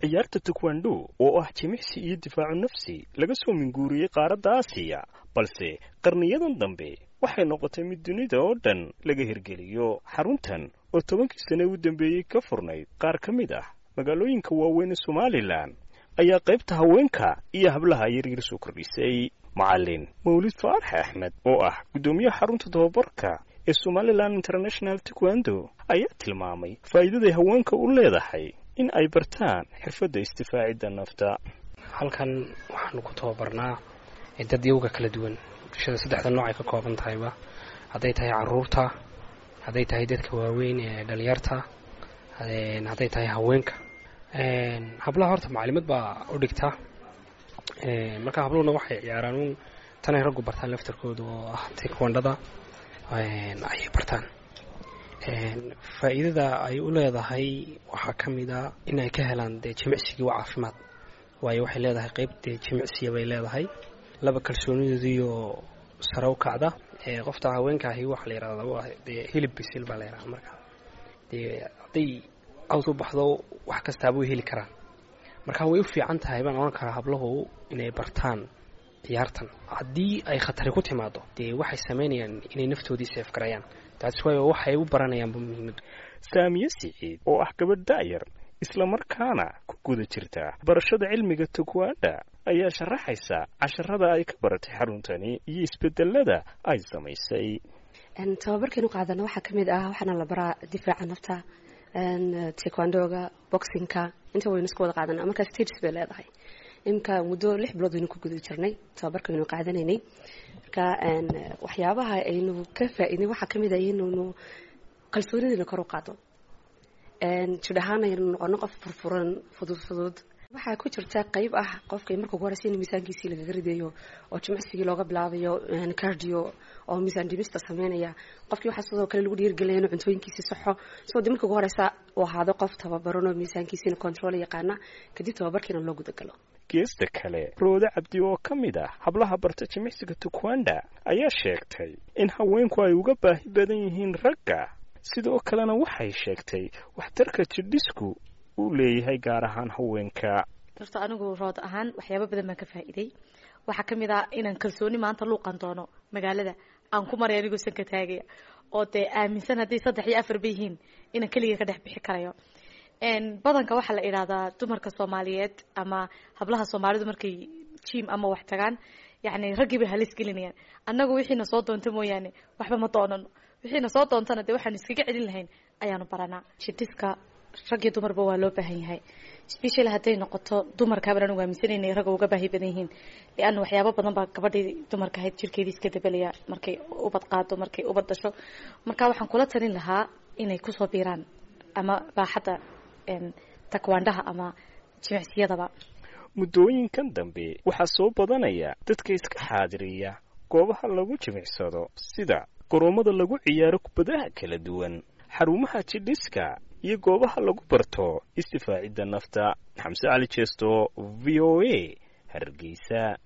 ciyaarta tukwando oo ah jimicsi iyo difaacu nafsi laga soo minguuriyey qaaradda aasiya balse qarniyadan dambe waxay noqotay mid dunida oo dhan laga hirgeliyo. Xaruntan oo tobankii sane u dambeeyey ka furnayd qaar ka mid ah magaalooyinka waaweyn ee somalilan ayaa qaybta haweenka iyo hablaha yaryar soo kordhisay. Macallin mawlid faarax axmed oo ah guddoomiyaha xarunta tababarka ee somalilan international takwando ayaa tilmaamay faa'iidaday haweenka u leedahay in ay bartaan xirfadda isdifaacidda nafta. Halkan waxaanu ku tababarnaa dad yowga kala duwan. Bulshada saddexda nooc ay ka kooban tahayba. Hadday tahay carruurta hadday tahay dadka waaweyn ee dhalinyarta hadday tahay haweenka. Hablaha horta macalimad baa u dhigta. Marka habluhuna waxay ciyaaraan tanay raggu bartaan laftarkooda oo ah tikwandhada ayay bartaan faa'iidada ay u leedahay waxaa ka mid a in ay ka helaan dee jimicsigii waa caafimaad. Waayo waxay leedahay qeyb dee jimicsiya bay leedahay. Laba kalsoonidoodiioo sare u kacda qofta haweenka ahi waxaa la yihahdaa waa dee hilib bisil baa la yihahda marka. Dee hadday aws u baxdo wax kastaaba way heli karaan. Marka way u fiican tahay baan ohan karaa hablahu inay bartaan ciyaartan. Haddii ay khatari ku timaado dee waxay samaynayaan inay naftoodii seef garayaan taasi waayo waxay u baranayaanba muhiimadu saamiye siciid. oo ah gabadh da'yar islamarkaana ku guda jirta. Barashada cilmiga tukwanda ayaa sharaxaysa casharada ay ka baratay xaruntani iyo isbedelada ay samaysay. Tababarkeenu qaadana waxaa ka mid ah waxaana la baraa difaaca nafta tekwandoga boxinka inta waynu iska wada qaadana markaa stages bay leedahay imika muddo lix bilood waynu ku guda jirnay tababarka waynu qaadanaynay. Marka waxyaabaha aynu ka faa'iidnay waxaa ka mid ah inaynu kalsoonidayna kor u qaado. Jidh ahaan aynu noqono qof furfuran fudud fudud. Waxaa ku jirta qayb ah qofka marka ugu horeysa in miisaankiisii lagaga ridayo oo jimicsigii looga bilaabayo cardio oo miisaan dhimista sameynaya. Qofkii waxaa sidoo kale lagu dhiirgelaya inuu cuntooyinkiisii saxo soo de marka ugu horeysa uu ahaado qof tababaran oo miisaankiisiina control yaqaana kadib tababarkiina loo gudagalo geesta kale roode cabdi oo ka mid ah hablaha barta jimicsiga tukwanda ayaa sheegtay in haweenku ay uga baahi badan yihiin ragga. Sidoo kalena waxay sheegtay waxtarka jidhisku uu leeyahay gaar ahaan haweenka horta anigu rood ahaan waxyaaba badan baan ka faa'iiday. Waxaa ka mid ah inaan kalsooni maanta luuqan doono magaalada aan ku maray anigoo sanka taagaya. Oo dee aaminsan hadday saddex iyo afar ba yihiin. Inaan keligay ka dhex bixi karayo badanka waxaa la idhahdaa dumarka soomaaliyeed ama hablaha soomaalidu markay jim ama wax tagaan yani raggii bay halis gelinayaan. Annagu wixiina soo doonta mooyaane waxba ma doonano wixiina soo doontana dee waxaanu iskaga celin lahayn ayaanu baranaa. Jidhiska rag iyo dumarba waa loo baahan yahay. Special hadday noqoto dumarkaabaan anigu aaminsanayna ragga uga baahi badan yihiin. Lianna waxyaabo badan baa gabadhii dumarka ahayd jirkeedii iska dabelaya markay ubad qaado markay ubad dhasho marka waxaan kula talin lahaa inay ku soo biiraan ama baaxadda takwaandhaha ama jimicsiyadaba. Muddooyinkan dambe waxaa soo badanaya dadka iska xaadiriya goobaha lagu jimicsado sida garoomada lagu ciyaaro kubadaha kala duwan xarumaha jidhiska iyo goobaha lagu barto isdifaacidda nafta. Xamse cali jeesto v o a hargeysa